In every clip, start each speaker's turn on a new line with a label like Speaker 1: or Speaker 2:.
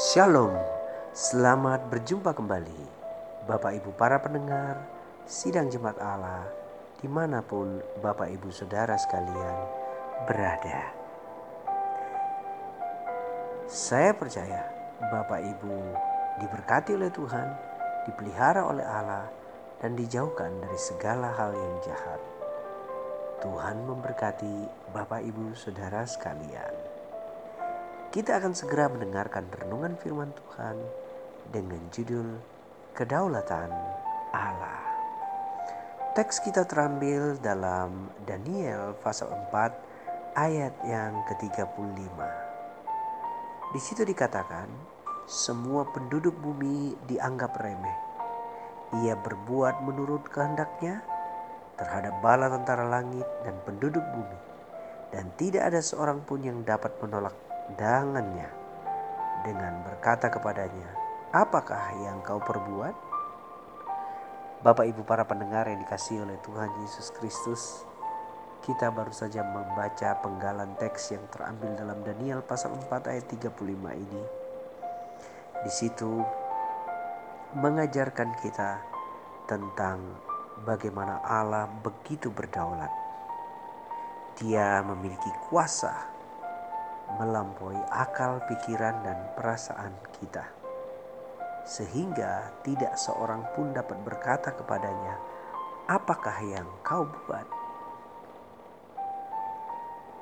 Speaker 1: Shalom, selamat berjumpa kembali. Bapak Ibu para pendengar Sidang Jemaat Allah Di mana pun Bapak Ibu Saudara sekalian berada. Saya percaya Bapak Ibu diberkati oleh Tuhan Dipelihara oleh Allah Dan dijauhkan dari segala hal yang jahat. Tuhan memberkati Bapak Ibu Saudara sekalian kita akan segera mendengarkan renungan firman Tuhan dengan judul Kedaulatan Allah. Teks kita terambil dalam Daniel pasal 4 ayat yang ke-35. Di situ dikatakan, semua penduduk bumi dianggap remeh. Ia berbuat menurut kehendaknya terhadap bala tentara langit dan penduduk bumi. Dan tidak ada seorang pun yang dapat menolak Dangannya dengan berkata kepadanya, "Apakah yang kau perbuat?" Bapak Ibu para pendengar yang dikasih oleh Tuhan Yesus Kristus, kita baru saja membaca penggalan teks yang terambil dalam Daniel pasal 4 ayat 35 ini. Di situ mengajarkan kita tentang bagaimana Allah begitu berdaulat. Dia memiliki kuasa melampaui akal, pikiran, dan perasaan kita, sehingga tidak seorang pun dapat berkata kepadanya, "Apakah yang kau buat?"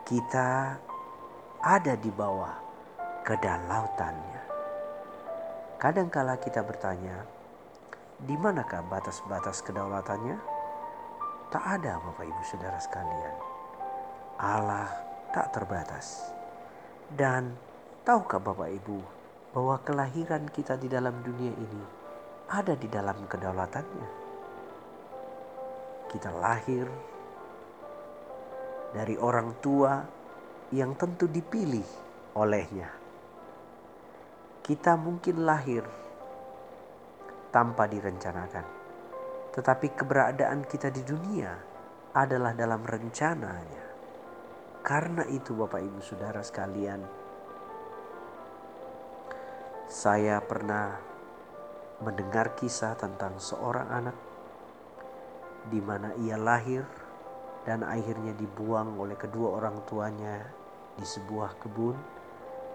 Speaker 1: Kita ada di bawah kedalautannya. Kadangkala kita bertanya, di manakah batas-batas kedaulatannya? Tak ada Bapak Ibu Saudara sekalian. Allah tak terbatas. Dan tahukah Bapak Ibu bahwa kelahiran kita di dalam dunia ini ada di dalam kedaulatannya? Kita lahir dari orang tua yang tentu dipilih olehnya. Kita mungkin lahir tanpa direncanakan, tetapi keberadaan kita di dunia adalah dalam rencananya. Karena itu Bapak Ibu Saudara sekalian, saya pernah mendengar kisah tentang seorang anak di mana ia lahir dan akhirnya dibuang oleh kedua orang tuanya di sebuah kebun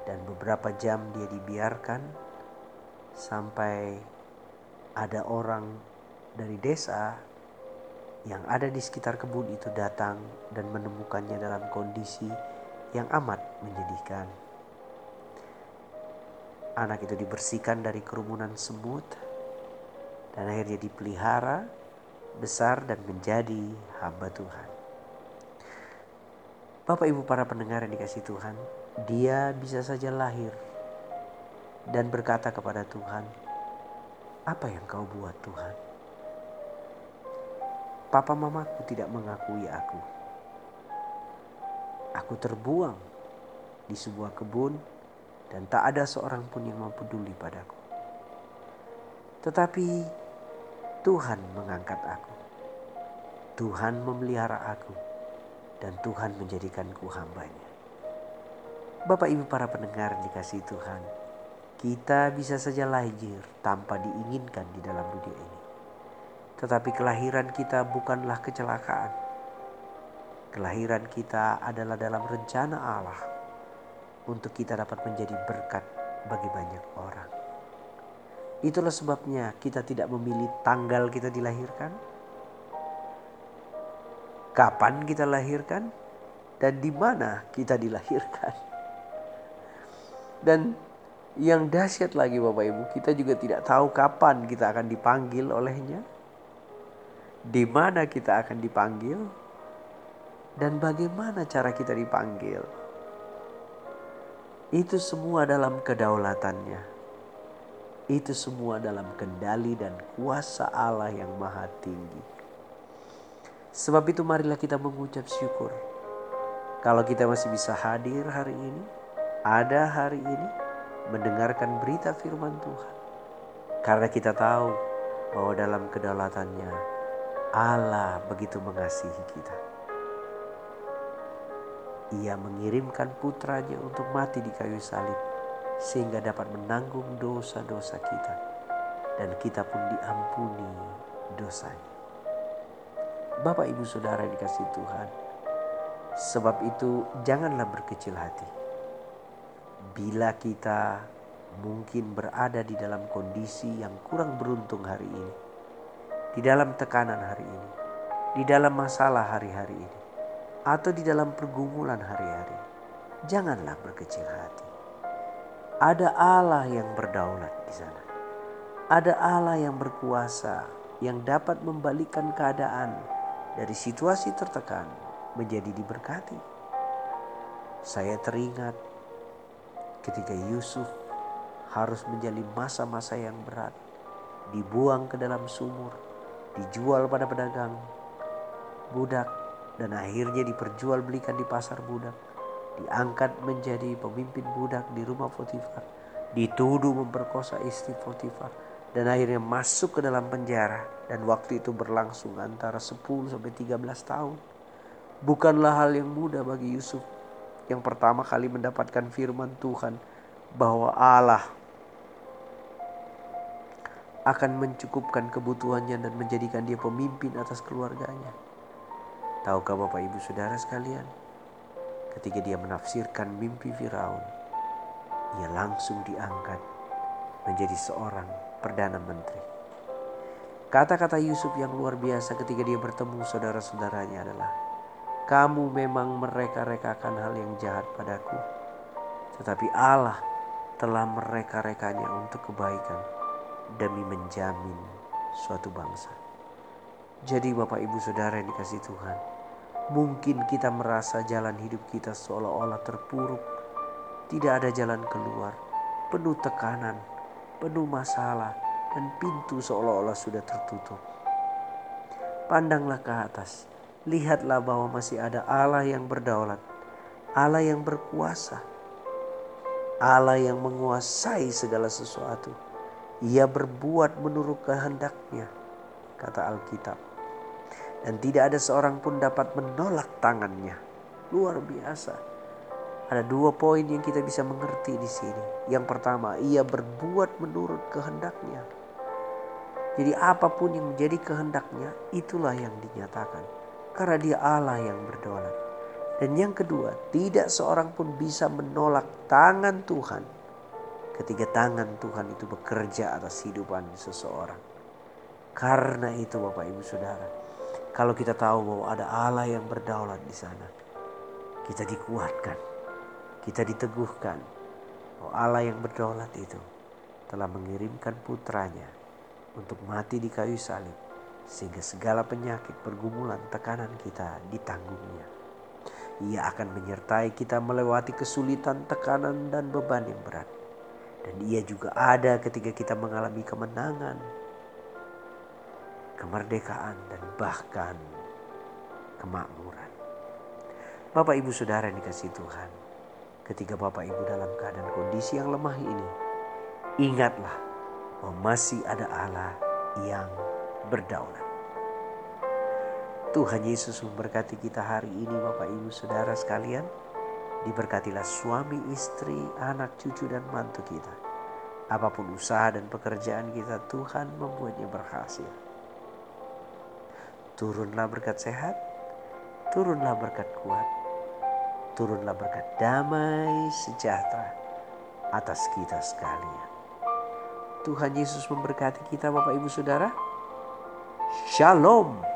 Speaker 1: dan beberapa jam dia dibiarkan sampai ada orang dari desa yang ada di sekitar kebun itu datang dan menemukannya dalam kondisi yang amat menyedihkan. Anak itu dibersihkan dari kerumunan semut dan akhirnya dipelihara besar dan menjadi hamba Tuhan. Bapak Ibu para pendengar yang dikasih Tuhan, dia bisa saja lahir dan berkata kepada Tuhan, "Apa yang kau buat, Tuhan?" Papa mamaku tidak mengakui aku. Aku terbuang di sebuah kebun dan tak ada seorang pun yang peduli padaku. Tetapi Tuhan mengangkat aku. Tuhan memelihara aku dan Tuhan menjadikanku hambanya. Bapak ibu para pendengar dikasih Tuhan, kita bisa saja lahir tanpa diinginkan di dalam dunia ini. Tetapi kelahiran kita bukanlah kecelakaan. Kelahiran kita adalah dalam rencana Allah untuk kita dapat menjadi berkat bagi banyak orang. Itulah sebabnya kita tidak memilih tanggal kita dilahirkan, kapan kita lahirkan, dan di mana kita dilahirkan. Dan yang dahsyat lagi Bapak Ibu, kita juga tidak tahu kapan kita akan dipanggil olehnya di mana kita akan dipanggil, dan bagaimana cara kita dipanggil. Itu semua dalam kedaulatannya. Itu semua dalam kendali dan kuasa Allah yang maha tinggi. Sebab itu marilah kita mengucap syukur. Kalau kita masih bisa hadir hari ini, ada hari ini, mendengarkan berita firman Tuhan. Karena kita tahu bahwa dalam kedaulatannya Allah begitu mengasihi kita. Ia mengirimkan putranya untuk mati di kayu salib sehingga dapat menanggung dosa-dosa kita dan kita pun diampuni dosanya. Bapak ibu saudara dikasih Tuhan. Sebab itu janganlah berkecil hati. Bila kita mungkin berada di dalam kondisi yang kurang beruntung hari ini. Di dalam tekanan hari ini. Di dalam masalah hari-hari ini. Atau di dalam pergumulan hari-hari. Janganlah berkecil hati. Ada Allah yang berdaulat di sana. Ada Allah yang berkuasa yang dapat membalikkan keadaan dari situasi tertekan menjadi diberkati. Saya teringat ketika Yusuf harus menjalani masa-masa yang berat, dibuang ke dalam sumur, dijual pada pedagang budak, dan akhirnya diperjualbelikan di pasar budak, diangkat menjadi pemimpin budak di rumah Potifar, dituduh memperkosa istri Potifar, dan akhirnya masuk ke dalam penjara dan waktu itu berlangsung antara 10 sampai 13 tahun. Bukanlah hal yang mudah bagi Yusuf yang pertama kali mendapatkan firman Tuhan bahwa Allah akan mencukupkan kebutuhannya dan menjadikan dia pemimpin atas keluarganya. Tahukah Bapak Ibu Saudara sekalian, ketika dia menafsirkan mimpi Firaun, ia langsung diangkat menjadi seorang Perdana Menteri. Kata-kata Yusuf yang luar biasa ketika dia bertemu saudara-saudaranya adalah, "Kamu memang mereka-rekakan hal yang jahat padaku, tetapi Allah telah mereka-rekanya untuk kebaikan demi menjamin suatu bangsa." Jadi, Bapak, Ibu, saudara yang dikasih Tuhan, mungkin kita merasa jalan hidup kita seolah-olah terpuruk, tidak ada jalan keluar, penuh tekanan, penuh masalah, dan pintu seolah-olah sudah tertutup. Pandanglah ke atas, lihatlah bahwa masih ada Allah yang berdaulat, Allah yang berkuasa, Allah yang menguasai segala sesuatu. Ia berbuat menurut kehendaknya, kata Alkitab. Dan tidak ada seorang pun dapat menolak tangannya. Luar biasa. Ada dua poin yang kita bisa mengerti di sini. Yang pertama, ia berbuat menurut kehendaknya. Jadi apa pun yang menjadi kehendaknya, itulah yang dinyatakan. Karena dia Allah yang berdaulat. Dan yang kedua, tidak seorang pun bisa menolak tangan Tuhan ketika tangan Tuhan itu bekerja atas hidupan seseorang. Karena itu Bapak Ibu Saudara, kalau kita tahu bahwa ada Allah yang berdaulat di sana, kita dikuatkan kita diteguhkan bahwa Allah yang berdaulat itu telah mengirimkan putranya untuk mati di kayu salib sehingga segala penyakit, pergumulan, tekanan kita ditanggungnya. Ia akan menyertai kita melewati kesulitan, tekanan, dan beban yang berat. Dan ia juga ada ketika kita mengalami kemenangan, kemerdekaan, dan bahkan kemakmuran. Bapak, Ibu, Saudara yang dikasih Tuhan, ketika Bapak Ibu dalam keadaan kondisi yang lemah ini, ingatlah bahwa masih ada Allah yang berdaulat. Tuhan Yesus memberkati kita hari ini Bapak Ibu Saudara sekalian. Diberkatilah suami, istri, anak, cucu, dan mantu kita. Apa pun usaha dan pekerjaan kita, Tuhan membuatnya berhasil. Turunlah berkat sehat, turunlah berkat kuat, turunlah berkat damai sejahtera atas kita sekalian. Tuhan Yesus memberkati kita Bapak Ibu Saudara. Shalom.